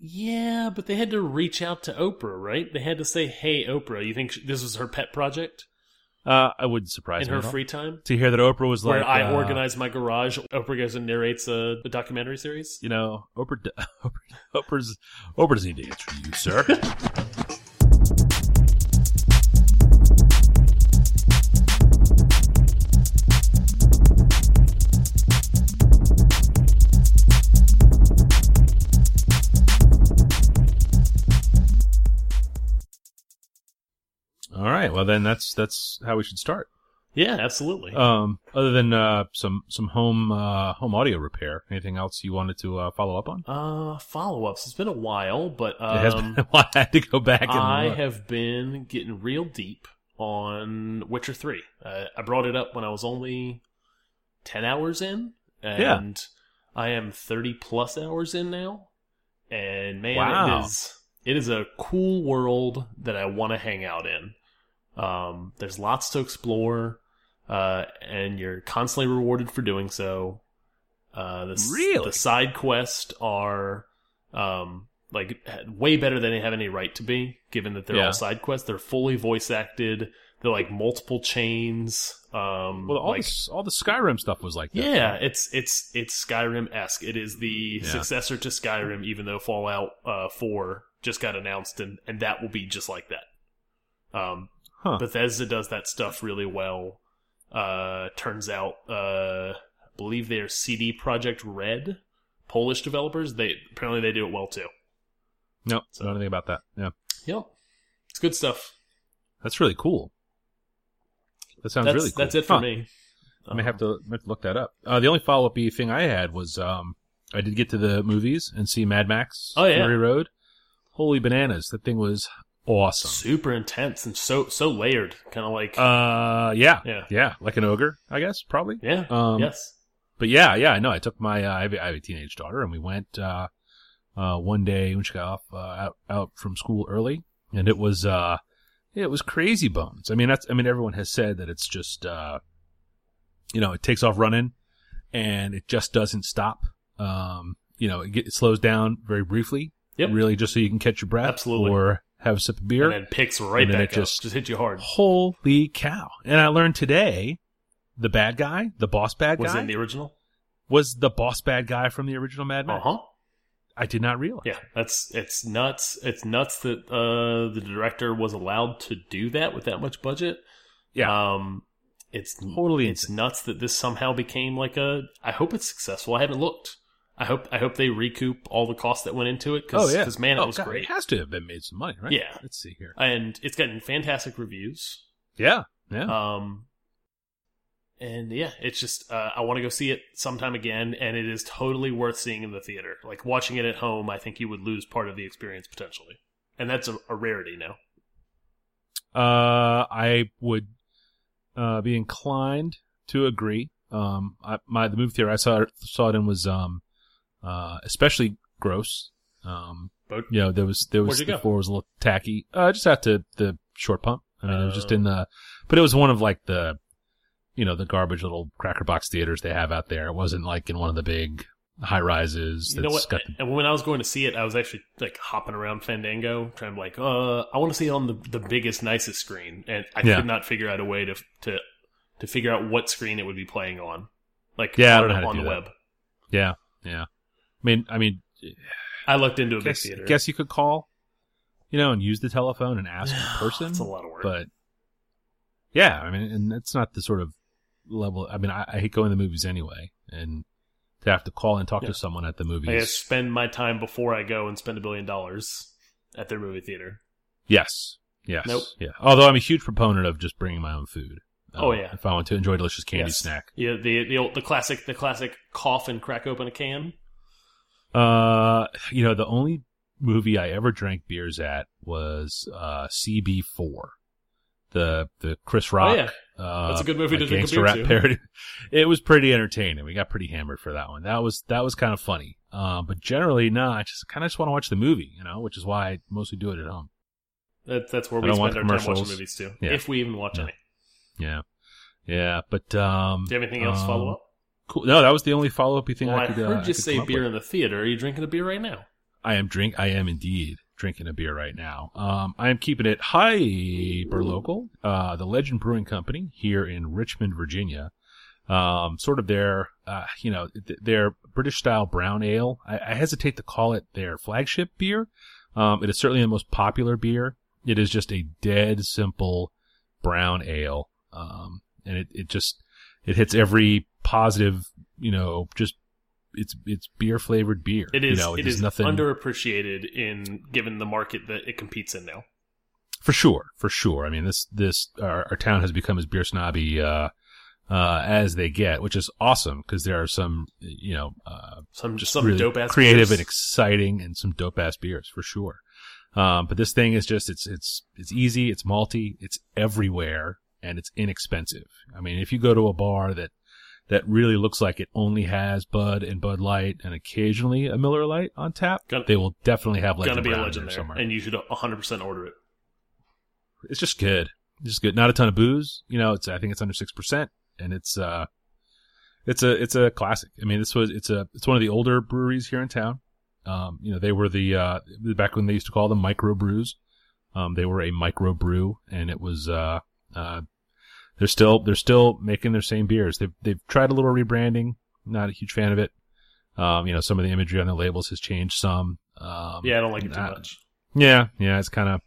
Yeah, but they had to reach out to Oprah, right? They had to say, "Hey, Oprah, you think this was her pet project Uh, I wouldn't surprise in her free time?" to hear that Oprah was Where like, I uh, organize my garage, Oprah goes and narrates a, a documentary series. You know, Oprah, Oprah, Oprah's, Oprah doesn't need to answer you, sir. then that's that's how we should start. Yeah, absolutely. Um, other than uh, some some home uh, home audio repair, anything else you wanted to uh, follow up on? Uh, follow ups. It's been a while, but it has um, been a while. I had to go back and I look. have been getting real deep on Witcher 3. Uh, I brought it up when I was only 10 hours in, and I am 30 plus hours in now. And man, Wow. it is it is a cool world that I want to hang out in. Um, there's lots to explore, uh, and you're constantly rewarded for doing so. Uh, the, Really? the side quests are um, like way better than they have any right to be, given that they're Yeah. all side quests. They're fully voice acted. They're like multiple chains. Um, Well, all like, the all the Skyrim stuff was like that. yeah, it's it's it's Skyrim esque. It is the Yeah. successor to Skyrim, even though Fallout uh, Four just got announced, and and that will be just like that. Um, Huh. Bethesda does that stuff really well. Uh, turns out, uh, I believe they're CD Projekt Red, Polish developers. They apparently they do it well too. No, So- don't know anything about that. Yeah, Yep, it's good stuff. that's really cool. That sounds That's really cool. that's it for Huh. me. I may have to, have to look that up. Uh, the only follow up thing I had was um, I did get to the movies and see Mad Max Oh, yeah. Fury Road. Holy bananas! That thing was awesome. super intense and so so layered, kind of like Uh, yeah, Yeah. yeah, like an ogre, I guess, probably. yeah, Um, yes. But yeah, yeah, I know. I took my, uh, I, have, I have a teenage daughter, and we went uh, uh, one day when she got off uh, out out from school early, and it was, uh, yeah, it was crazy bones. I mean, that's, I mean, everyone has said that it's just, uh, you know, it takes off running, and it just doesn't stop. Um, you know, it, get, it slows down very briefly, Yep. really, just so you can catch your breath, Absolutely. or have a sip of beer. and then picks right and back it up. just- Just hit you hard. Holy cow! And I learned today, the bad guy, the boss bad Was guy, was in the original? was the boss bad guy from the original Mad Uh huh. I did not realize. Yeah, that's it's nuts. It's nuts that uh, the director was allowed to do that with that much budget. Yeah. Um, it's Totally It's insane. nuts that this somehow became like a. I hope it's successful. I haven't looked. I hope I hope they recoup all the costs that went into it. Cause, oh yeah, 'cause, man, it Oh, was God, great, It has to have been made some money, right? Yeah. Let's see here. and it's gotten fantastic reviews. Yeah, yeah. Um, and yeah, it's just uh, I want to go see it sometime again, and it is totally worth seeing in the theater. Like watching it at home, I think you would lose part of the experience potentially, and that's a, a rarity now. Uh, I would uh, be inclined to agree. Um, I, my the movie theater I saw saw it in was um, uh, especially gross. Um, But- you know, there was there was Where'd you the go? floor was a little tacky. Uh, just out to the short pump. I mean, it was just Oh. in the, but it was one of like the, you know, the garbage little cracker box theaters they have out there. It wasn't like in one of the big high rises. You know what? got the And when I was going to see it, I was actually like hopping around Fandango, trying to like, uh, I want to see it on the the biggest, nicest screen, and I Yeah. could not figure out a way to to to figure out what screen it would be playing on. Like, Yeah, I on, don't know how to on do the that. web. Yeah, yeah. I mean, I mean, I looked into a big guess, theater. guess you could call, you know, and use the telephone and ask in person. It's a lot of work. But yeah, I mean, and that's not the sort of level. I mean, I, I hate going to the movies anyway, and to have to call and talk Yeah. to someone at the movies. I spend my time before I go and spend a billion dollars at their movie theater. Yes, yes, Nope. yeah. Although I'm a huge proponent of just bringing my own food. Oh, Um, yeah. if I want to enjoy a delicious candy Yes. snack. Yeah, the the old, the classic the classic cough and crack open a can. Uh, you know, the only movie I ever drank beers at was uh CB4, the the Chris Rock. Oh yeah, Uh, That's a good movie to drink a beer to. parody. It was pretty entertaining. We got pretty hammered for that one. That was that was kind of funny. Um, but generally, no, I just kind of just want to watch the movie, you know, which is why I mostly do it at home. that, that's where we spend our time watching movies too, Yeah. if we even watch Yeah. any. Yeah, yeah. But um, Do you have anything else to follow um, up? Cool. No, that was the only follow up thing Well, I I could. uh, heard you could say beer with. in the theater. Are you drinking a beer right now? I am drink. I am indeed drinking a beer right now. Um, I am keeping it hyper local. Uh, the Legend Brewing Company here in Richmond, Virginia. Um, sort of their, uh, you know, th- their British style brown ale. I, I hesitate to call it their flagship beer. Um, it is certainly the most popular beer. It is just a dead simple brown ale. Um, and it, it just, it hits every positive, you know, just it's it's beer flavored beer. It is. You know, it is nothing underappreciated in given the market that it competes in now. For sure, for sure. I mean, this this our, our town has become as beer snobby uh, uh, as they get, which is awesome because there are some you know uh, some just some really dope ass creative beers. and exciting and some dope ass beers for sure. Um, but this thing is just it's it's it's easy, it's malty, it's everywhere, and it's inexpensive. I mean, if you go to a bar that that really looks like it only has Bud and Bud Light and occasionally a Miller Lite on tap, gonna, they will definitely have Legend gonna be Brown a legend there, somewhere. and you should 100% order it. It's just good. It's just good. Not a ton of booze. You know, it's I think it's under six percent, and it's uh, it's a it's a classic. I mean, this was it's a it's one of the older breweries here in town. Um, you know, they were the uh back when they used to call them micro brews. Um, they were a micro brew, and it was uh uh they're still they're still making their same beers. They've they've tried a little rebranding. Not a huge fan of it. Um, you know, some of the imagery on the labels has changed some. Um, yeah, I don't like it too much. Yeah, yeah, it's kind of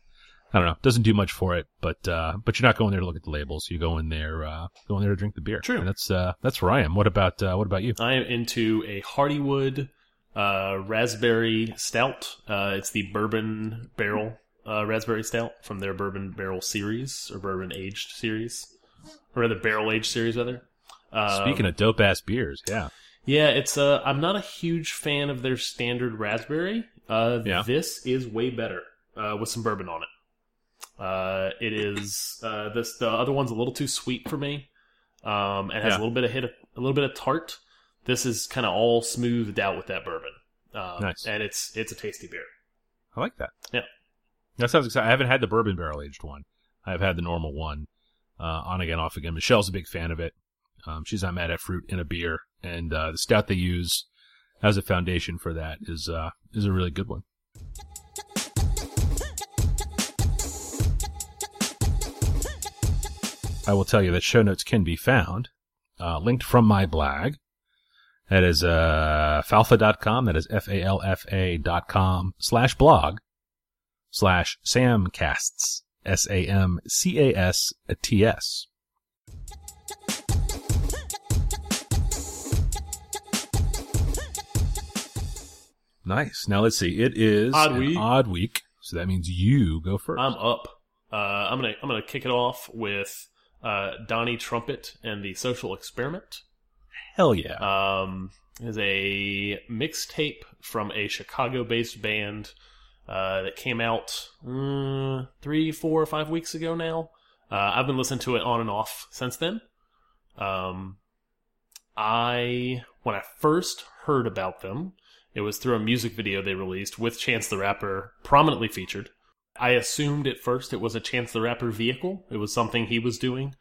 I don't know, doesn't do much for it, but uh, but you're not going there to look at the labels. You go in there, uh, go in there to drink the beer. True. And that's uh, that's where I am. What about uh, what about you? I am into a Hardywood uh, raspberry stout. Uh, it's the bourbon barrel uh, raspberry stout from their bourbon barrel series or bourbon aged series or rather barrel aged series rather. Um, Speaking of dope ass beers, yeah, yeah, it's uh, I'm not a huge fan of their standard raspberry. Uh, yeah. this is way better uh, with some bourbon on it. Uh, it is uh, this the other one's a little too sweet for me. Um, and has yeah. a little bit of hit, a little bit of tart. This is kind of all smoothed out with that bourbon. Um, nice, and it's it's a tasty beer. I like that. Yeah, that sounds exciting. I haven't had the bourbon barrel aged one. I've had the normal one uh, on again, off again. Michelle's a big fan of it. Um, she's not mad at fruit in a beer, and uh, the stout they use as a foundation for that is uh, is a really good one. I will tell you that show notes can be found uh, linked from my blog. That is uh, falfa.com. That is F-A-L-F-A dot com slash blog slash samcasts. S A M C A S T S. Nice. Now let's see. It is odd week. odd week, so that means you go first. I'm up. Uh, I'm gonna I'm gonna kick it off with uh, Donnie Trumpet and the Social Experiment. Hell yeah! Um, is a mixtape from a Chicago-based band uh, that came out uh, three, four, or five weeks ago now. Uh, I've been listening to it on and off since then. Um, I when I first heard about them, it was through a music video they released with Chance the Rapper prominently featured. I assumed at first it was a Chance the Rapper vehicle. It was something he was doing.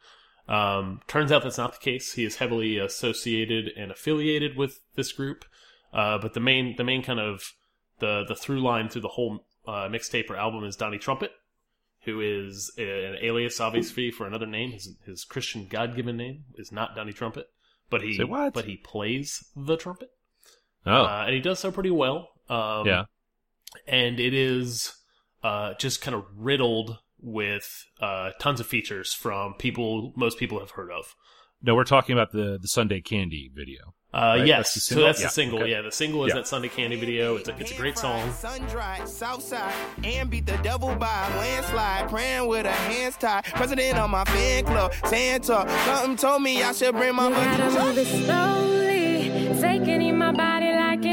Um, turns out that's not the case. He is heavily associated and affiliated with this group. Uh, but the main the main kind of the the through line through the whole uh, mixtape or album is Donnie Trumpet, who is an alias, obviously, for another name. His his Christian God given name is not Donnie Trumpet, but he but he plays the trumpet. Oh, uh, and he does so pretty well. Um, yeah, and it is uh, just kind of riddled with uh, tons of features from people most people have heard of. No, we're talking about the the Sunday Candy video. Uh, right? Yes, that's so that's yeah. the single. Okay. Yeah, the single is yeah. that Sunday Candy video. It's a, it's a great song. Sun dry, south side, and beat the devil by landslide. Praying with her hands tied. President on my fan club, Santa. Something told me I should bring my you gotta move it slowly, taking in my body like it's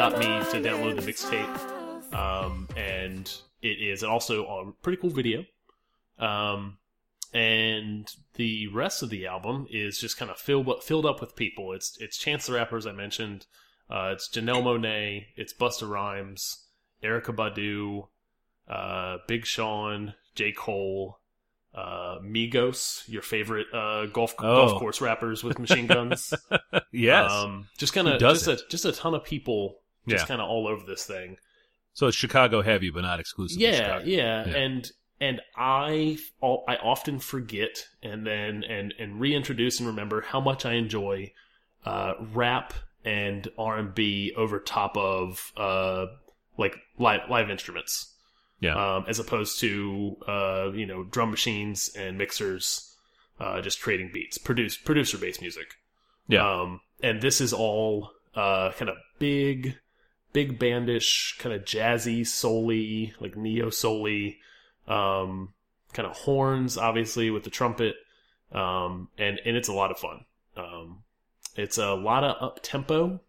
got me to download the mixtape. Um, and it is also a pretty cool video. Um, and the rest of the album is just kind of filled filled up with people. It's it's Chance the Rapper, as I mentioned. Uh, it's Janelle Monáe. It's Busta Rhymes, Erykah Badu, uh, Big Sean, J Cole, uh, Migos, your favorite uh, golf oh. golf course rappers with machine guns. yes, um, just kind of just a just a ton of people, just yeah. kind of all over this thing. So it's Chicago heavy, but not exclusively. Yeah, yeah, yeah, and and I I often forget and then and and reintroduce and remember how much I enjoy uh, rap and R and B over top of uh, like live live instruments. Yeah. Um, as opposed to uh, you know drum machines and mixers, uh, just creating beats, produce producer based music. Yeah. Um, and this is all uh, kind of big, big bandish, kind of jazzy, souly, like neo souly um, kind of horns, obviously with the trumpet, um, and and it's a lot of fun. Um, it's a lot of up tempo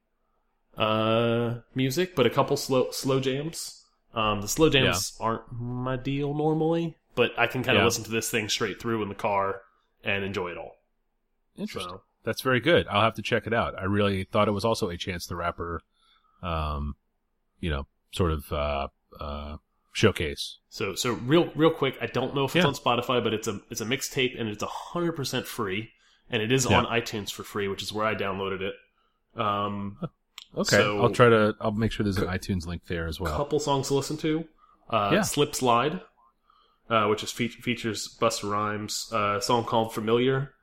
uh, music, but a couple slow slow jams. Um, the slow jams yeah. aren't my deal normally, but I can kind of yeah. listen to this thing straight through in the car and enjoy it all. Interesting. So. That's very good. I'll have to check it out. I really thought it was also a Chance the Rapper, um, you know, sort of uh, uh, showcase. So so real real quick, I don't know if it's yeah. on Spotify, but it's a it's a mixtape and it's hundred percent free, and it is yeah. on iTunes for free, which is where I downloaded it. Um, okay, so I'll try to. I'll make sure there's an iTunes link there as well. A couple songs to listen to. Uh, yeah. Slip Slide, uh, which is fe features Busta Rhymes. Uh, a song called Familiar.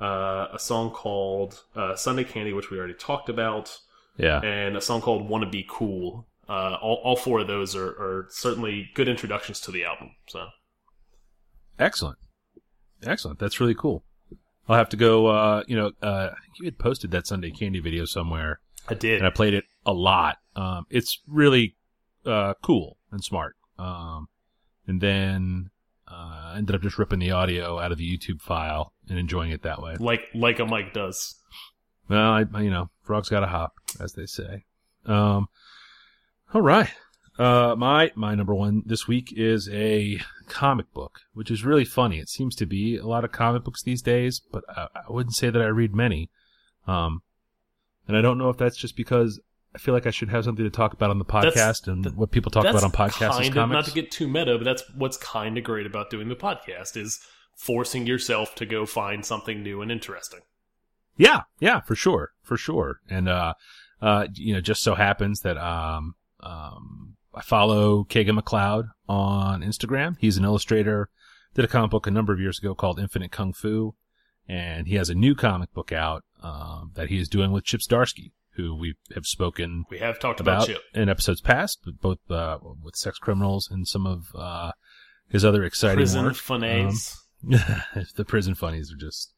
Uh, a song called uh, Sunday Candy, which we already talked about. Yeah. And a song called Wanna Be Cool, uh, all, all four of those are, are certainly good introductions to the album. So excellent, excellent. That's really cool. I'll have to go. Uh, you know, uh, I think you had posted that Sunday Candy video somewhere. I did, and I played it a lot. Um, it's really uh, cool and smart. Um, and then uh, ended up just ripping the audio out of the YouTube file and enjoying it that way, like like a mic does. Well, I, you know, frogs got to hop, as they say. Um, all right. Uh, my my number one this week is a comic book, which is really funny. It seems to be a lot of comic books these days, but I, I wouldn't say that I read many. Um, and I don't know if that's just because I feel like I should have something to talk about on the podcast, that's, and what people talk about on podcasts kind is comics. Not to get too meta, but that's what's kind of great about doing the podcast is forcing yourself to go find something new and interesting. Yeah, yeah, for sure, for sure. And uh, uh, you know, just so happens that um, um, I follow Kagan McLeod on Instagram. He's an illustrator. Did a comic book a number of years ago called Infinite Kung Fu, and he has a new comic book out um, that he is doing with Chip Zdarsky, who we have spoken. We have talked about, about in episodes past, but both uh, with sex criminals and some of uh, his other exciting prison work. funnies. Um, the prison funnies are just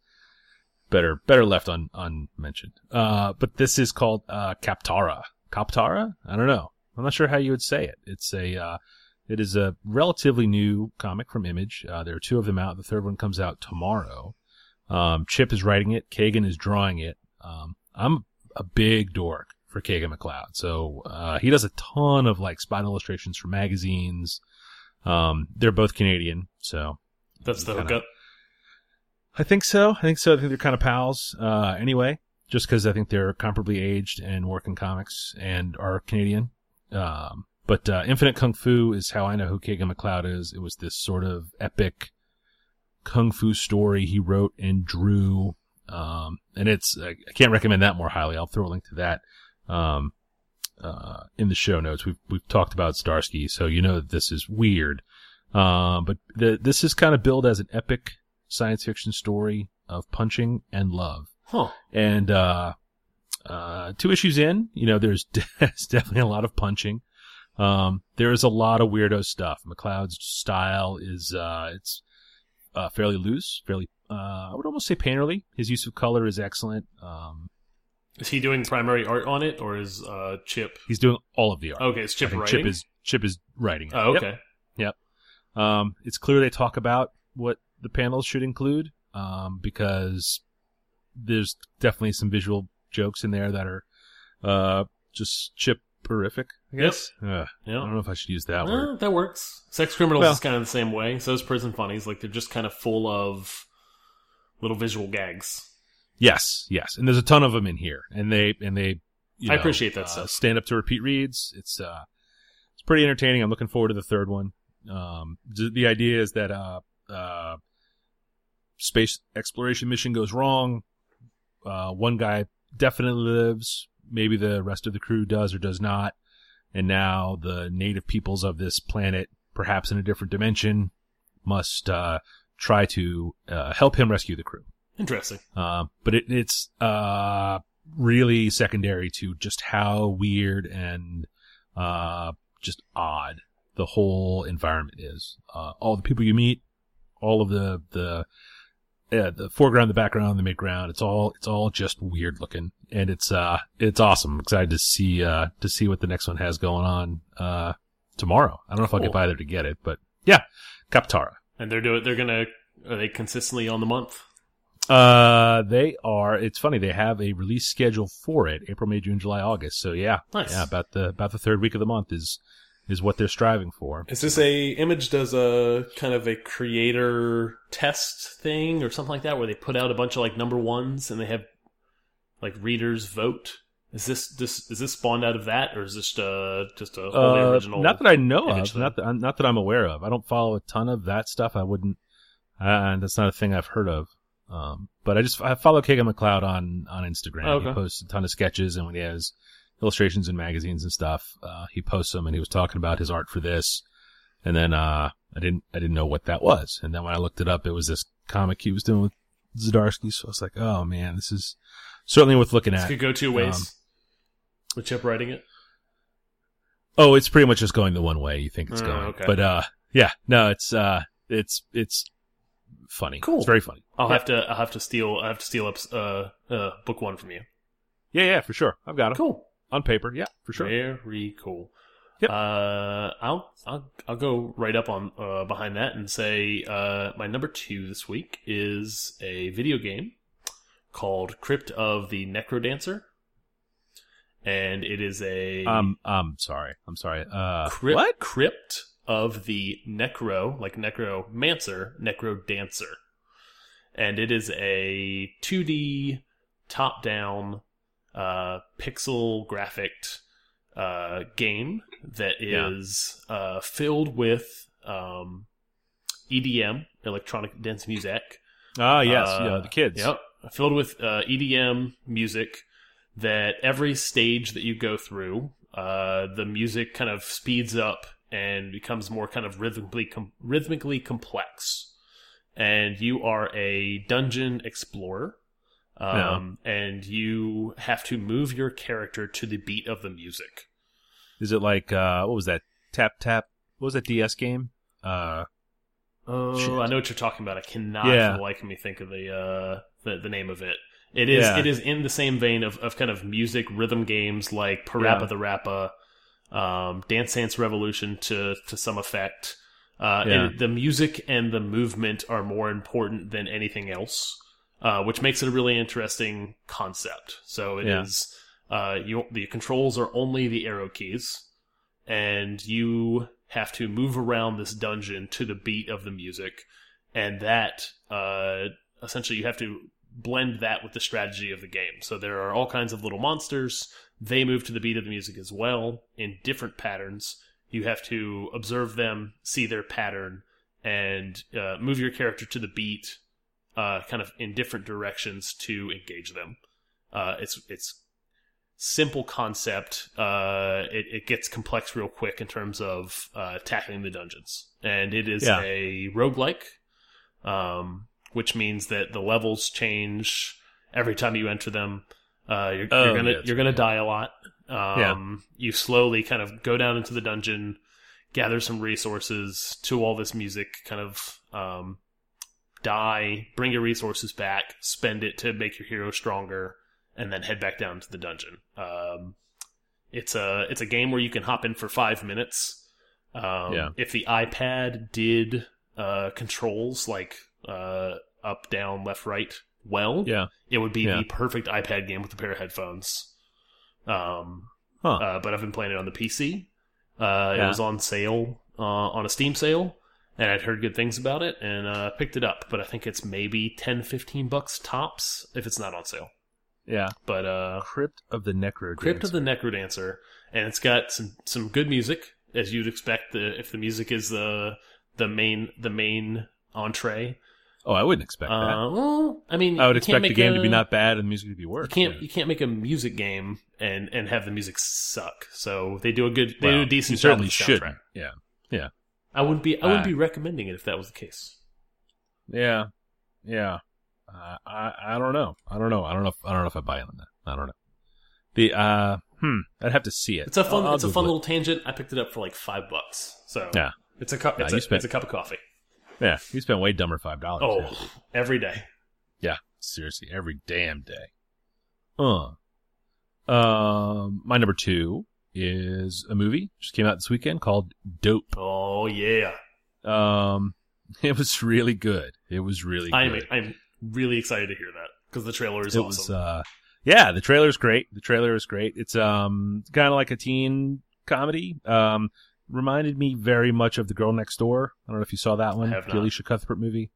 better better left un, unmentioned. Uh, but this is called uh, Captara. Kaptara? I don't know. I'm not sure how you would say it. It's a, uh, it is a relatively new comic from Image. Uh, there are two of them out. The third one comes out tomorrow. Um, Chip is writing it. Kagan is drawing it. Um, I'm a big dork for Kagan McLeod. So, uh, he does a ton of like spot illustrations for magazines. Um, they're both Canadian. So that's the hookup. I think so. I think so. I think they're kind of pals. Uh, anyway, just because I think they're comparably aged and work in comics and are Canadian. Um, but uh, Infinite Kung Fu is how I know who Kagan McLeod is. It was this sort of epic kung fu story he wrote and drew. Um, and it's, I can't recommend that more highly. I'll throw a link to that, um, uh, in the show notes. We've, we've talked about Zdarsky, so you know that this is weird. Um, but the, this is kind of billed as an epic science fiction story of punching and love. Huh. And, uh, uh, two issues in, you know, there's, there's definitely a lot of punching. Um, there is a lot of weirdo stuff. McLeod's style is, uh, it's, uh, fairly loose, fairly, uh, I would almost say painterly. His use of color is excellent. Um, is he doing primary art on it or is, uh, Chip? He's doing all of the art. Okay, it's Chip writing? Chip is, Chip is writing it. Oh, okay. Yep. yep. Um, it's clear they talk about what the panels should include, um, because there's definitely some visual jokes in there that are uh, just chip horrific. I guess. Ugh, I don't know if I should use that word. Eh, that works. Sex criminals Well- is kind of the same way. So is prison funnies. Like they're just kind of full of little visual gags. Yes, yes, and there's a ton of them in here, and they and they. You I know, appreciate that uh, stuff. Stand up to repeat reads. It's uh, it's pretty entertaining. I'm looking forward to the third one. Um, the, idea is that uh, space exploration mission goes wrong. Uh, one guy definitely lives. Maybe the rest of the crew does or does not. And now the native peoples of this planet, perhaps in a different dimension, must uh, try to uh, help him rescue the crew. Interesting. Uh, but it, it's uh, really secondary to just how weird and uh, just odd the whole environment is. Uh, all the people you meet, all of the the yeah, the foreground, the background, the midground, it's all it's all just weird looking, and it's uh it's awesome. I'm excited to see uh to see what the next one has going on uh tomorrow. I don't know if I'll Cool. get by there to get it, but yeah, Kaptara. And they're doing. They're gonna. Are they consistently on the month? Uh, they are. It's funny. They have a release schedule for it: April, May, June, July, August. So yeah, Nice. yeah, about the about the third week of the month is is what they're striving for. Is this a Image does a kind of a creator test thing or something like that, where they put out a bunch of like number ones and they have like readers vote? Is this this is this spawned out of that, or is this uh, just a wholly Uh, original? not that I know of. Not that not that I'm aware of. I don't follow a ton of that stuff. I wouldn't. Uh, that's not a thing I've heard of. Um, but I just I follow Kagan McLeod on on Instagram. Okay. He posts a ton of sketches, and when he has illustrations in magazines and stuff, uh, he posts them. And he was talking about his art for this, and then uh, I didn't I didn't know what that was. And then when I looked it up, it was this comic he was doing with Zdarsky. So I was like, oh man, this is certainly worth looking This at. could go two ways. Um, with Chip writing it. Oh, it's pretty much just going the one way you think it's Oh, going. okay. But uh yeah, no, it's uh it's it's funny. Cool. It's very funny. I'll yeah. have to. I'll have to steal. I have to steal up uh, uh, book one from you. Yeah, yeah, for sure. I've got them Cool. On paper. Yeah, for sure. Very cool. Yep. Uh, I'll I'll I'll go right up on uh, behind that and say uh, my number two this week is a video game called Crypt of the Necrodancer, and it is a Um I'm sorry. I'm sorry. Uh crypt, what? crypt of the necro like necromancer necrodancer and it is a 2d top down uh pixel graphic uh game that is Yeah. uh filled with um EDM electronic dance music Ah, yes, uh, yeah, the kids. Yep. Filled with uh, EDM music that every stage that you go through, uh, the music kind of speeds up and becomes more kind of rhythmically com- rhythmically complex. And you are a dungeon explorer. Um, and you have to move your character to the beat of the music. Is it like uh what was that? Tap tap. What was that DS game? Uh Oh, Shit. I know what you're talking about. I cannot Yeah. for the life of me think of the uh the, the name of it. It is Yeah. it is in the same vein of, of kind of music rhythm games like Parappa Yeah. the Rappa, um, Dance Dance Revolution to to some effect. Uh, Yeah. the music and the movement are more important than anything else, uh, which makes it a really interesting concept. So it is Yeah. uh, you the controls are only the arrow keys, and you have to move around this dungeon to the beat of the music, and that uh, essentially you have to blend that with the strategy of the game. So there are all kinds of little monsters. They move to the beat of the music as well in different patterns. You have to observe them, see their pattern, and uh, move your character to the beat, uh, kind of in different directions to engage them. Uh, it's it's simple concept. Uh, it, it gets complex real quick in terms of uh, tackling the dungeons, and it is Yeah. a roguelike, um, which means that the levels change every time you enter them. Uh, you're, Oh, you're gonna yeah, you're gonna die a lot. Um, You slowly kind of go down into the dungeon, gather some resources to all this music, kind of um, die, bring your resources back, spend it to make your hero stronger, and then head back down to the dungeon. Um, it's a it's a game where you can hop in for five minutes. Um, Yeah. If the iPad did uh, controls like uh, up, down, left, right well, yeah. it would be Yeah. the perfect iPad game with a pair of headphones. Um, Huh. uh, but I've been playing it on the PC. Uh, It was on sale uh, on a Steam sale, and I'd heard good things about it, and uh, picked it up. But I think it's maybe 10, 15 bucks tops if it's not on sale. yeah. But uh, Crypt of the Necro. Crypt of the Necrodancer, and it's got some some good music as you'd expect. The if the music is the the main the main entree. Oh, I wouldn't expect that. Uh, well, I mean, I would expect the game a- to be not bad and the music to be worse. You can't Yeah. you can't make a music game and and have the music suck. So they do a good they Well, do a decent you job certainly should. soundtrack. Yeah. I wouldn't be I wouldn't Uh, be recommending it if that was the case. Yeah. Yeah. Uh, I I don't know. I don't know. I don't know. If, I don't know if I buy in on that. I don't know. The uh hmm. I'd have to see it. It's a fun I'll- I'll it's a fun it. little tangent. I picked it up for like five bucks. So Yeah. it's a cup. Yeah, It's, you a, spent- it's a cup of coffee. Yeah, you spent way dumber five dollars. Oh, every day. yeah, seriously, every damn day. Uh, um, my number two is a movie just came out this weekend called Dope. Oh yeah. Um, it was really good. It was really I'm good. I'm really excited to hear that because the trailer is it awesome. was uh, yeah, the trailer is great. The trailer is great. It's um kind of like a teen comedy. Um, reminded me very much of The Girl Next Door. I don't know if you saw that one, the. Elisha Cuthbert movie.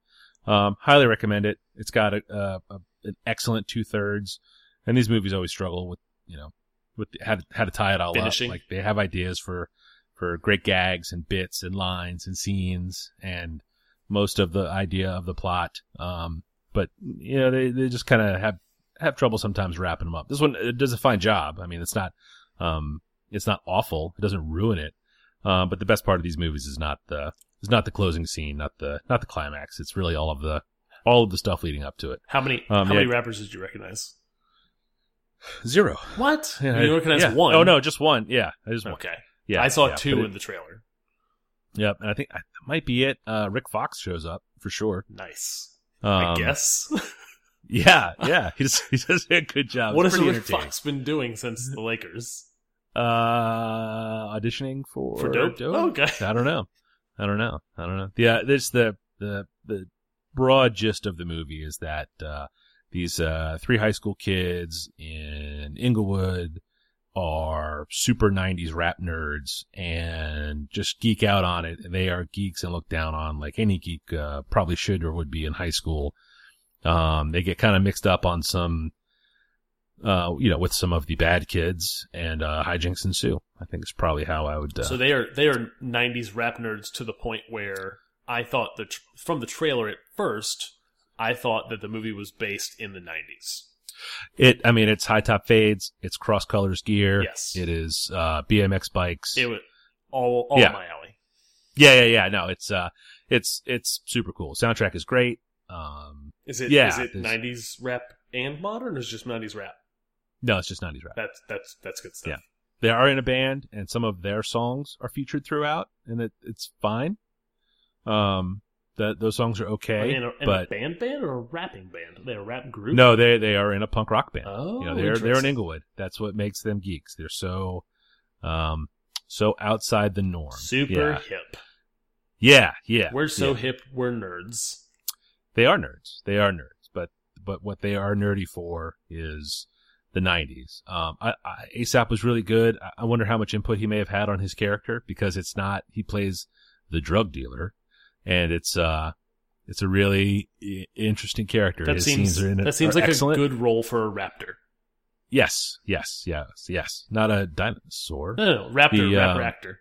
Um, highly recommend it. It's got a, a, a an excellent two thirds, and these movies always struggle with you know with how to, how to tie it all Finishing. up. Like they have ideas for for great gags and bits and lines and scenes and most of the idea of the plot. Um, but you know they they just kind of have have trouble sometimes wrapping them up. This one it does a fine job. I mean, it's not um it's not awful. It doesn't ruin it. Um, but the best part of these movies is not the is not the closing scene, not the not the climax. It's really all of the all of the stuff leading up to it. how many um, how yeah. many rappers did you recognize? Zero. What? Yeah, you recognize yeah. one? Oh no, just one. Yeah, I just one. Okay. Yeah, I saw yeah, two in the trailer. Yep, and I think that might be it. Uh, Rick Fox shows up for sure. Nice. Um, I guess. Yeah, yeah, he does. He does a good job. what has Rick. Fox been doing since the Lakers? Uh, auditioning for For Dope? Oh, okay. I don't know. I don't know. I don't know. Yeah, this the the the broad gist of the movie is that uh, these uh, three high school kids in Inglewood are super 90s rap nerds and just geek out on it. And They are geeks and look down on like any geek uh, probably should or would be in high school. Um, they get kind of mixed up on some, uh, you know, with some of the bad kids and uh, hijinks ensue. I think it's probably how I would. Uh, So they are they are '90s rap nerds to the point where I thought that from the trailer at first, I thought that the movie was based in the '90s. It, I mean, it's high top fades. It's cross colors gear. Yes. It is, uh, BMX bikes. It was all all Yeah. my alley. yeah, yeah, yeah. No, it's, uh, it's, it's super cool. Soundtrack is great. Um, Is it Yeah, is it '90s rap and modern, or is it just '90s rap? no, it's just 90s rap. That's that's that's good stuff. Yeah. They are in a band and some of their songs are featured throughout and it, it's fine. Um, that those songs are Are okay, they in a, in a but band band or a rapping band? Are they a rap group? no, they, they are in a punk rock band. Oh, you know, they're, they're in interesting. Inglewood. That's what makes them geeks. They're so, um, so outside the norm. Super Yeah. hip. Yeah. Yeah. We're so yeah. hip. We're nerds. They are nerds. They are nerds, but but what they are nerdy for is the '90s. Um, I, I, ASAP was really good. I, I wonder how much input he may have had on his character because it's not he plays the drug dealer, and it's uh it's a really interesting character. That his seems are in it that seems like excellent. a good role for a raptor. Yes, yes, yes, yes. Not a dinosaur. No, no, no raptor, The, um, actor.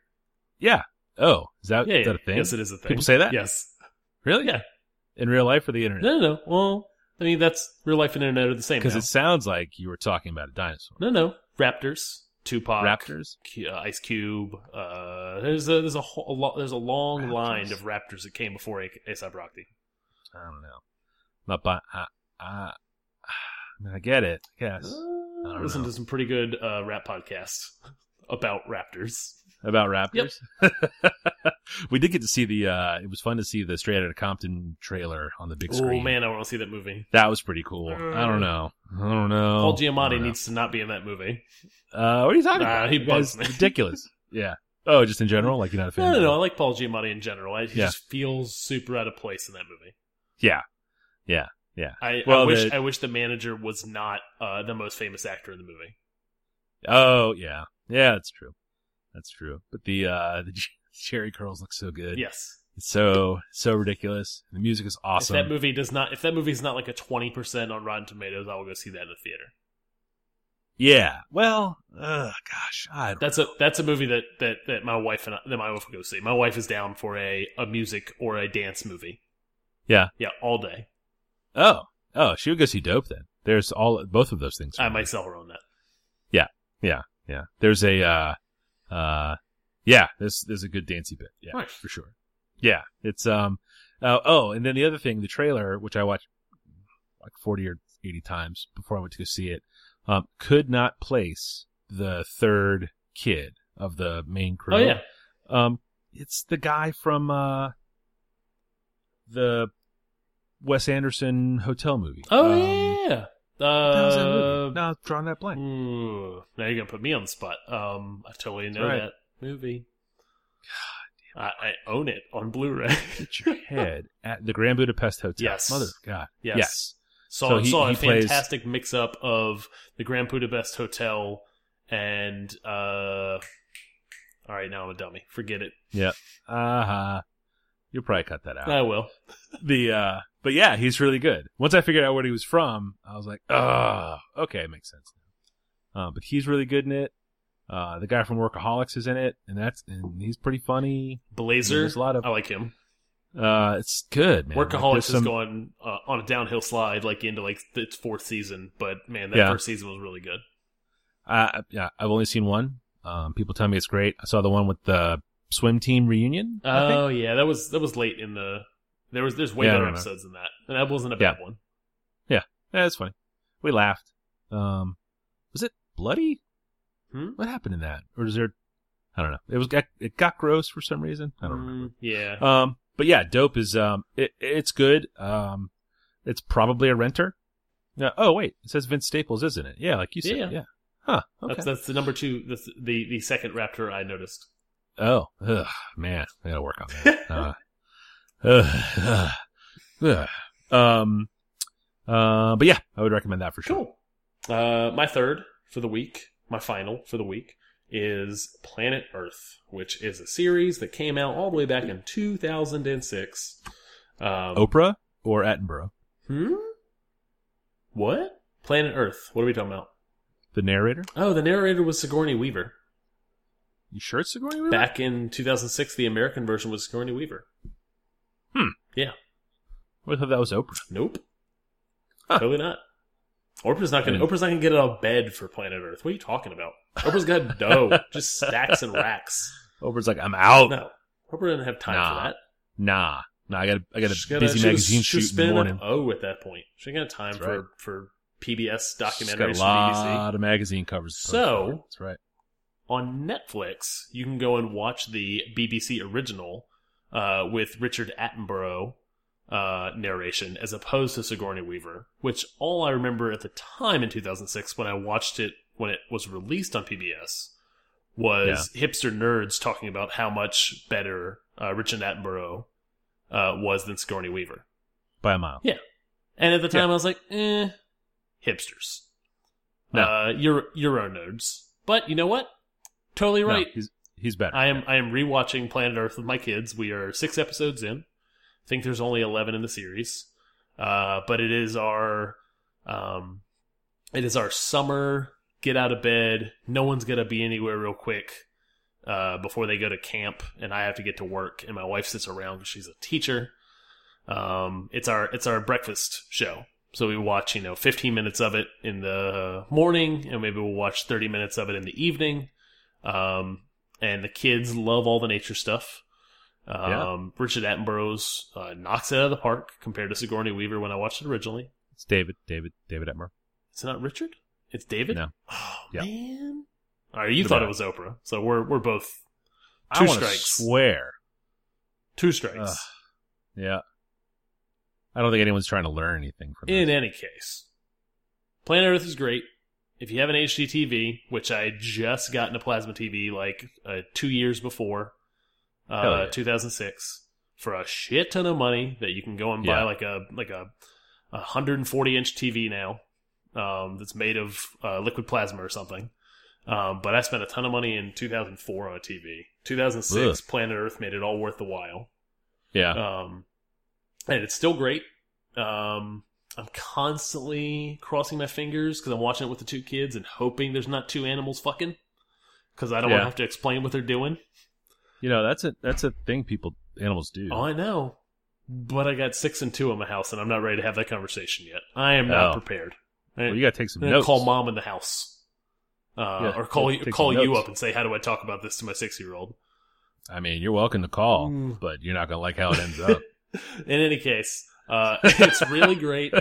Yeah. Oh, is that, Yeah, is that a thing? yes, it is a thing. People say that? Yes. Really? Yeah. In real life or the internet? No, no, no. Well, I mean, that's real life and internet are the same. Because it sounds like you were talking about a dinosaur. no, no, raptors, Tupac, Raptors. Uh, Ice Cube. Uh, there's a there's a, whole, a lot there's a long Raptors. line of raptors that came before A- ASAP Rocky. I don't know. Not by. I, I, I mean, I get it. I guess Uh, don't listen know. to some pretty good uh, rap podcasts about raptors. About Raptors. we did get to see the. uh It was fun to see the Straight Outta Compton trailer on the big screen. Oh man, I want to see that movie. that was pretty cool. I don't know. I don't know. Paul Giamatti know. needs to not be in that movie. Uh, what are you talking Nah, about? he bugs me. ridiculous. yeah. Oh, just in general, like you're not a fan. No, no, no. I like Paul Giamatti in general. I, he Yeah. just feels super out of place in that movie. Yeah. Yeah. Yeah. I, Well, I wish the- I wish the manager was not uh, the most famous actor in the movie. Oh yeah, yeah, that's true. That's true. But the uh the Jheri curls look so good. Yes. It's so so ridiculous. The music is awesome. If that movie does not, if that movie is not like a twenty percent on Rotten Tomatoes, I will go see that in the theater. yeah. Well, uh, gosh, I That's a that's a movie that that that my wife and I, that my wife will go see. My wife is down for a a music or a dance movie. Yeah. Yeah, all day. Oh, oh, she would go see Dope then. There's all both of those things. I might sell her on that. Yeah. Yeah, yeah. There's a, uh, uh, yeah. this, this is a good dancey bit. Yeah, Nice. for sure. Yeah, it's um, uh, oh, and then the other thing, the trailer, which I watched like forty or eighty times before I went to go see it, um, could not place the third kid of the main crew. Oh yeah, Um, it's the guy from uh, the Wes Anderson hotel movie. oh Um, yeah. What the hell's that Uh? No, I'm drawing that blank. ooh, now you're gonna put me on the spot. Um, I totally know right. that movie. I, I own it on Blu-ray. Get your head at the Grand Budapest Hotel. Yes. Mother of God. Yes. Yes. Saw So he- saw a plays- fantastic mix up of the Grand Budapest Hotel and uh all right, now I'm a dummy. Forget it. Yeah. Uh huh. You'll probably cut that out. I will. the uh but yeah, he's really good. Once I figured out where he was from, I was like, oh, okay, it makes sense now. Uh, but he's really good in it. Uh, the guy from Workaholics is in it, and that's and he's pretty funny. Blazer. There's a lot of I like him. uh, it's good, man. Like, Workaholics is some- going uh, on a downhill slide, like into like its fourth season. But man, that Yeah. first season was really good. Uh, yeah, I've only seen one. Um, people tell me it's great. I saw the one with the swim team reunion. Oh yeah, that was that was late in the. There was there's way Yeah, better episodes than that, and that wasn't a Yeah. bad one. Yeah, it's funny. We laughed. Um, was it bloody? Hmm? What happened in that? Or is there? I don't know. It was got it got gross for some reason. I don't remember. Mm, yeah. Um, but yeah, dope is um, it it's good. Um, it's probably a renter. Yeah. Oh wait, it says Vince Staples, isn't it? Yeah, like you said. Yeah. Yeah. Huh. Okay. That's that's the number two. That's the the second Raptor I noticed. Oh, ugh, man, I gotta work on that. uh, ugh, ugh, ugh. Um, uh, but yeah, I would recommend that for sure. Cool. Uh, my third for the week, my final for the week, is Planet Earth, which is a series that came out all the way back in 2006. Um, Oprah or Attenborough, Hmm? What? Planet Earth. What are we talking about? the narrator. Oh, the narrator was Sigourney Weaver. You sure it's Sigourney Weaver? Back in 2006, the American version was Sigourney Weaver. Hmm. Yeah. I thought that was Oprah. Nope. Huh. Totally not. Oprah's not gonna. Hmm. Oprah's not gonna get out of bed for Planet Earth. What are you talking about? Oprah's got dough, just stacks and racks. Oprah's like, I'm out. No, Oprah didn't have time Nah. for that. Nah, nah. I got a, I got a busy she magazine was shoot in the morning. up O at that point. She ain't got time That's for right. for PBS She's got documentaries a from BBC. lot of magazine covers. So- that's right. On Netflix, you can go and watch the BBC original uh, with Richard Attenborough uh, narration as opposed to Sigourney Weaver, which all I remember at the time in 2006 when I watched it when it was released on PBS was hipster nerds talking about how much better uh, Richard Attenborough uh, was than Sigourney Weaver. By a mile. Yeah. And at the time, I was like, eh, hipsters. No. Uh, Euro, Euro nerds. But you know what? Totally No, right. he's he's better. I am I am rewatching Planet Earth with my kids. We are six episodes in. I think there's only eleven in the series, uh, but it is our um, it is our summer get out of bed. No one's gonna be anywhere real quick uh, before they go to camp, and I have to get to work. And my wife sits around because she's a teacher. Um, it's our it's our breakfast show. So we watch, you know, 15 minutes of it in the morning, and maybe we'll watch 30 minutes of it in the evening. Um, and the kids love all the nature stuff. Um, Yeah. Richard Attenborough's uh, knocks it out of the park compared to Sigourney Weaver when I watched it originally. It's David, David, David Attenborough. It's not Richard. It's David. No. Oh Yeah. man. All right, you thought it was Oprah, so we're we're both Two wanna strikes. Swear. two strikes. Yeah. I don't think anyone's trying to learn anything from In this. any case, Planet Earth is great. If you have an HD TV, which I just got in a plasma TV like uh, two years before, uh, yeah. 2006, for a shit ton of money that you can go and buy Yeah. like a like a, a 140 inch TV now, um, that's made of uh, liquid plasma or something. Um, but I spent a ton of money in 2004 on a TV. 2006, Ugh. Planet Earth made it all worth the while. Yeah. Um, and it's still great. Um, I'm constantly crossing my fingers because I'm watching it with the two kids and hoping there's not two animals fucking because I don't want to have to explain what they're doing. You know, that's a that's a thing people animals do. Oh, I know. But I got six and two in my house, and I'm not ready to have that conversation yet. I am not Oh. prepared. well, you got to take some notes. call mom in the house, uh, Yeah, or call you call you notes. up and say, "How do I talk about this to my six year old?" I mean, you're welcome to call, Mm. but you're not gonna like how it ends up. In any case, uh, it's really great,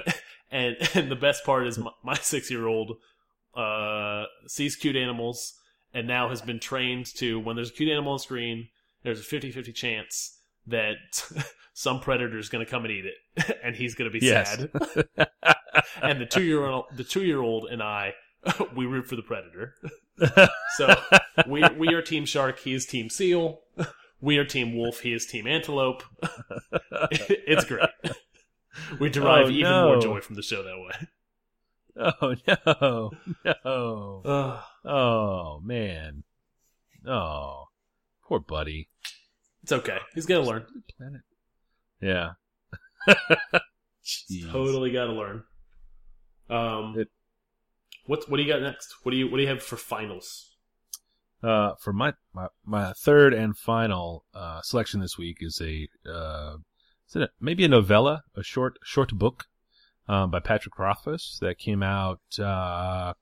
and and the best part is my, my six year old uh, sees cute animals and now has been trained to when there's a cute animal on screen, there's a 50-50 chance that some predator is going to come and eat it, and he's going to be Yes. sad. and the two year old the two year old and I we root for the predator. So we we are team shark, he is team seal. We are team wolf, he is team antelope. it's great. We derive Oh, even more joy from the show that way. oh no, no. Oh man. Oh, poor buddy. it's okay. He's gonna learn. Planet. Yeah. Totally gotta learn. Um It- what what do you got next? What do you what do you have for finals? Uh, for my, my my third and final uh, selection this week is a uh, it maybe a novella, a short short book um, by Patrick Rothfuss that came out uh, a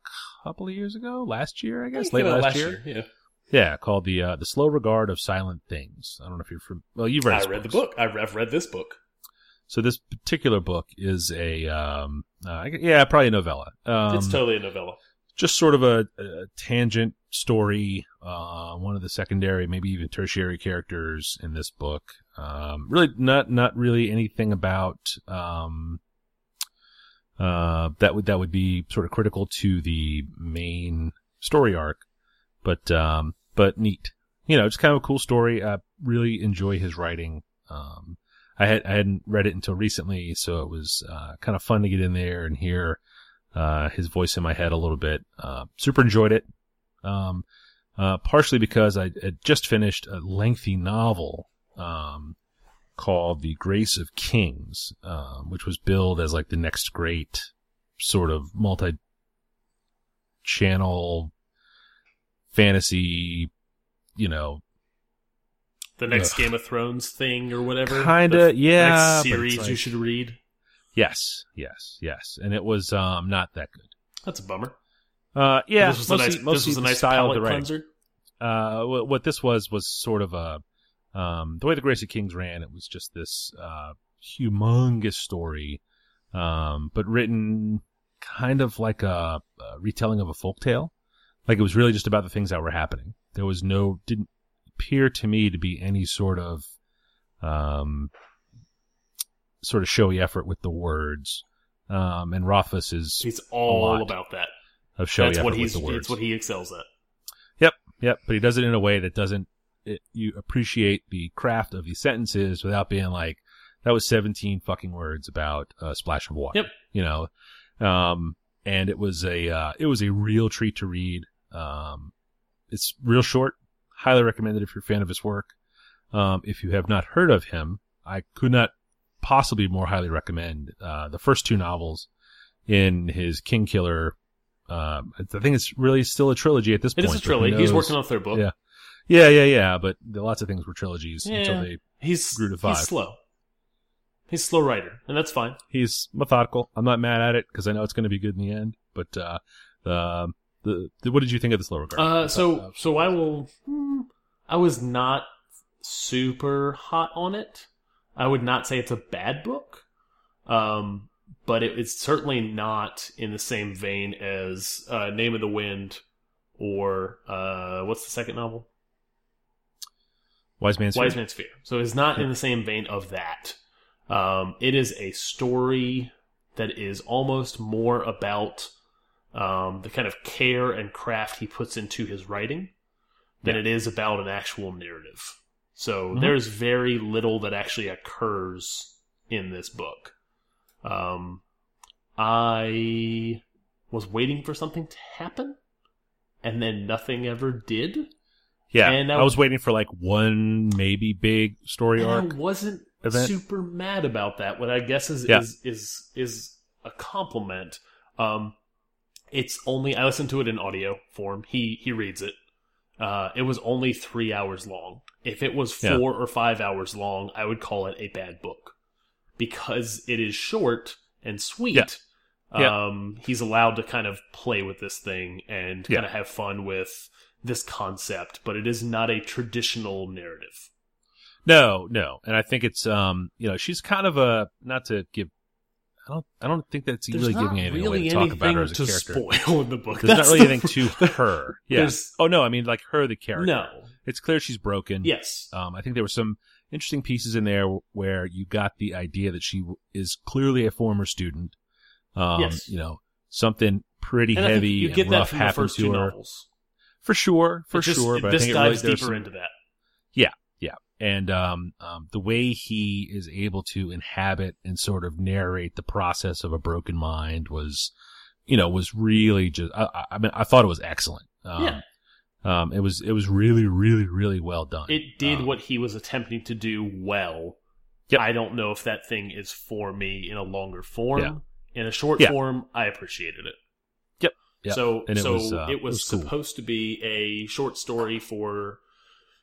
couple of years ago, last year, I guess, late Came out last, year. Yeah. Yeah, called the uh, the Slow Regard of Silent Things. I don't know if you're from. Well, you've read. I read the book. I- I've read this book. So this particular book is a um, uh, yeah, probably a novella. Um, it's totally a novella. Just sort of a, a tangent story. Uh, one of the secondary, maybe even tertiary characters in this book. Um, really not, not really anything about, um, uh, that would, that would be sort of critical to the main story arc, but, um, but neat. You know, just kind of a cool story. I really enjoy his writing. Um, I had, I hadn't read it until recently, so it was, uh, kind of fun to get in there and hear, uh, his voice in my head a little bit. Uh, super enjoyed it. Um, uh, partially because I had just finished a lengthy novel, um, called The Grace of Kings, um, which was billed as like the next great sort of multi channel fantasy, you know, The next Ugh. Game of Thrones thing or whatever. Kinda, yeah, Next but it's series you should read. Yes, yes, yes. And it was, um, not that good. That's a bummer. Uh, yeah, this was mostly, a nice. mostly This was a the nice style of palate cleanser. uh, what, what this was was sort of a, um, the way the Grace of Kings ran, it was just this, uh, humongous story, um, but written kind of like a, a retelling of a folktale. Like it was really just about the things that were happening. There was no, didn't appear to me to be any sort of, um, sort of showy effort with the words. Um, and Rothfuss is He's all about that. of showy That's effort what with the words. It's what he excels at. Yep, yep, but he does it in a way that doesn't it, you appreciate the craft of these sentences without being like that was 17 fucking words about a splash of water. Yep. You know. Um and it was a uh it was a real treat to read. Um it's real short. Highly recommended if you're a fan of his work. Um if you have not heard of him, I could not possibly more highly recommend uh the first two novels in his King Killer um, I think it's really still a trilogy at this It point. is a trilogy. He's working on a third book. Yeah. Yeah, yeah, yeah. But lots of things were trilogies Yeah. until they. He's Grew to five. he's slow. He's a slow writer, and that's fine. He's methodical. I'm not mad at it because I know it's going to be good in the end. But uh, the, the the what did you think of the slow regard? Uh, so so I will. hmm, I was not super hot on it. I would not say it's a bad book, um, but it, it's certainly not in the same vein as uh, Name of the Wind or uh, what's the second novel? Wise Man's Wise Fear. Man's Fear. So it's not in the same vein of that. Um, it is a story that is almost more about um, the kind of care and craft he puts into his writing than Yeah. it is about an actual narrative. So Mhm. there's very little that actually occurs in this book. Um, I was waiting for something to happen, and then nothing ever did. Yeah, And I- I was waiting for like one maybe big story And arc. I wasn't event. super mad about that. What I guess is Yeah. is is is a compliment. Um, it's only I listened to it in audio form. He he reads it. Uh, it was only three hours long. If it was Yeah. four or five hours long, I would call it a bad book because it is short and sweet. Yeah. Yeah. Um, he's allowed to kind of play with this thing and Yeah. kind of have fun with this concept, but it is not a traditional narrative. No, no, and I think it's um, you know, she's kind of a not to give. I don't. I don't think that's There's really giving anything really away to talk about her as a anything character. spoil in the book. There's That's not really anything to her. Yeah. Oh no, I mean like her, the character. No. It's clear she's broken. Yes. Um, I think there were some interesting pieces in there where you got the idea that she is clearly a former student. Um, Yes. You know, something pretty And heavy you and get that rough from the first to two her. novels. For sure, for It just- sure. But this I think it really, dives deeper some- into that. And um, um, the way he is able to inhabit and sort of narrate the process of a broken mind was, you know, was really just. I, I- mean, I thought it was excellent. Um, Yeah. Um, it was it was really really really well done. It did Um, what he was attempting to do well. Yep. I don't know if that thing is for me in a longer form. Yeah. In a short Yeah. form, I appreciated it. Yep. Yep. So And it so was, uh, it was, it was cool. supposed to be a short story for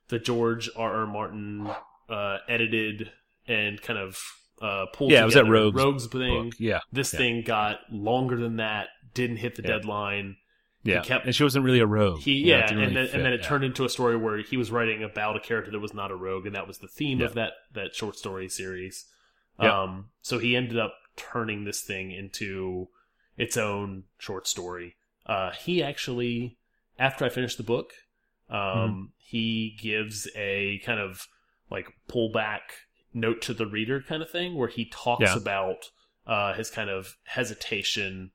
the George R. R. Martin uh, edited and kind of uh, pulled Yeah, it was that Rogues Rogues thing. book. Yeah, This Yeah. thing got longer than that. Didn't hit the Yeah. deadline. yeah. kept- and she wasn't really a rogue. He You know, it yeah, didn't and really then and then it yeah. turned into a story where he was writing about a character that was not a rogue, and that was the theme of that that short story series. Um, so he ended up turning this thing into its own short story. Uh, he actually, after I finished the book, um, Mm-hmm. he gives a kind of like pullback note to the reader kind of thing, where he talks Yeah. about uh, his kind of hesitation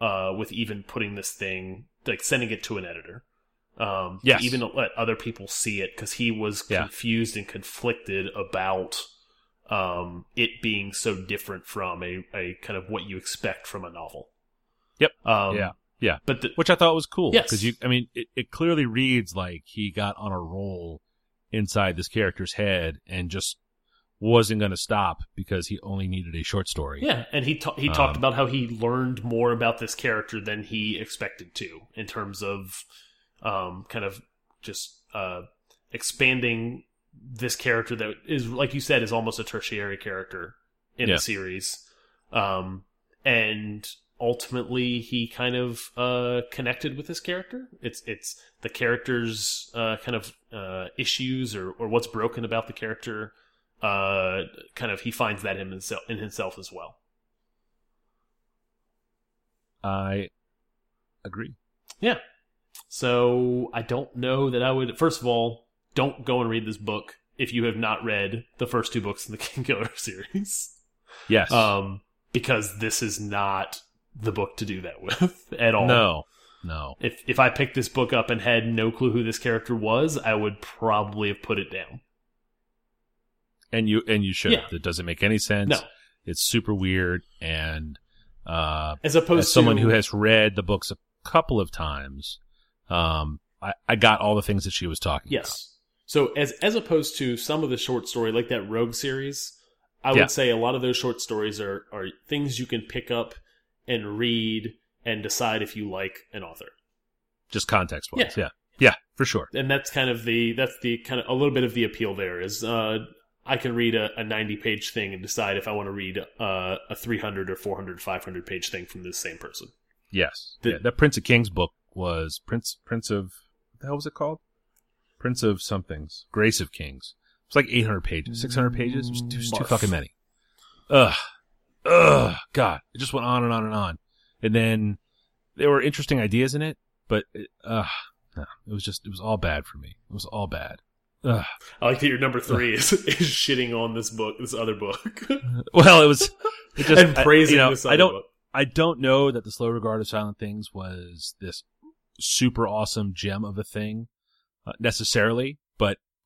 uh, with even putting this thing, like sending it to an editor. Um, Yes. even let other people see it because he was Yeah. confused and conflicted about um, it being so different from a, a kind of what you expect from a novel. Yep. Um, Yeah. Yeah. But the, which I thought was cool. Yes. because you, I mean, it, it clearly reads like he got on a roll inside this character's head and just wasn't going to stop because he only needed a short story. yeah, and he ta- he talked Um, about how he learned more about this character than he expected to in terms of um, kind of just uh, expanding this character that is like you said is almost a tertiary character in Yeah. the series um and ultimately he kind of uh connected with his character it's it's the character's uh kind of uh issues or or what's broken about the character uh kind of he finds that in himself in himself as well I agree. Yeah. So I don't know that I would. First of all, don't go and read this book if you have not read the first two books in the King Killer series, Yes. um, because this is not the book to do that with at all. no. No. If if I picked this book up and had no clue who this character was, I would probably have put it down. And you and you should. Yeah. It doesn't make any sense. No, It's super weird and uh as opposed as someone to who has read the books a couple of times, um I, I got all the things that she was talking about. Yes. So as as opposed to some of the short story like that Rogue series, I Yeah. would say a lot of those short stories are are things you can pick up and read and decide if you like an author. Just context wise. Yeah. Yeah. yeah. for sure. And that's kind of the that's the kind of a little bit of the appeal there is uh I can read a, a 90 page thing and decide if I want to read uh, a 300 or 400 500 page thing from this same person. Yes. The- yeah, that Prince of Kings book was Prince Prince of what the hell was it called? Prince of somethings. Grace of Kings. It's like 800 pages, 600 pages. It was, it was too fucking many. Ugh. Ugh. God. It just went on and on and on. And then there were interesting ideas in it, but it, uh, no, it was just, it was all bad for me. It was all bad. Ugh. I like that your number 3 is is shitting on this book, this other book. Well, it was, it just, and I- praising you know, this I don't, book. I don't know that the slow regard of silent things was this super awesome gem of a thing uh, necessarily,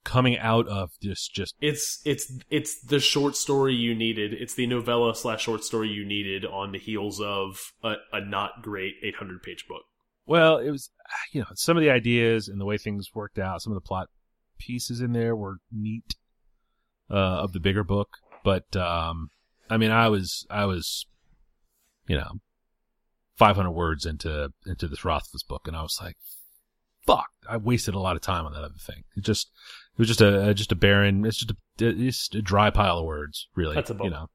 coming out of this just It's it's it's the short story you needed. It's the novella slash short story you needed on the heels of a, a not great 800 page book. Well, it was you know some of the ideas and the way things worked out. Some of the plot pieces in there were neat uh, of the bigger book, but um, I mean, I was I was you know 500 words into into this Rothfuss book, and I was like, "Fuck!" I wasted a lot of time on that other thing. It just was just a just a barren. It's just a it's just a dry pile of words, really. That's a bummer. you know.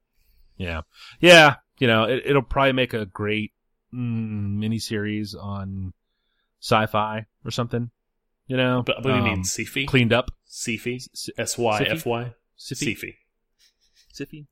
Yeah, yeah. You know, it, it'll probably make a great mm, miniseries on sci-fi or something. You know, But I believe you Um, mean Syfy. cleaned up. Syfy. S- Y F Y. Syfy. Siffy?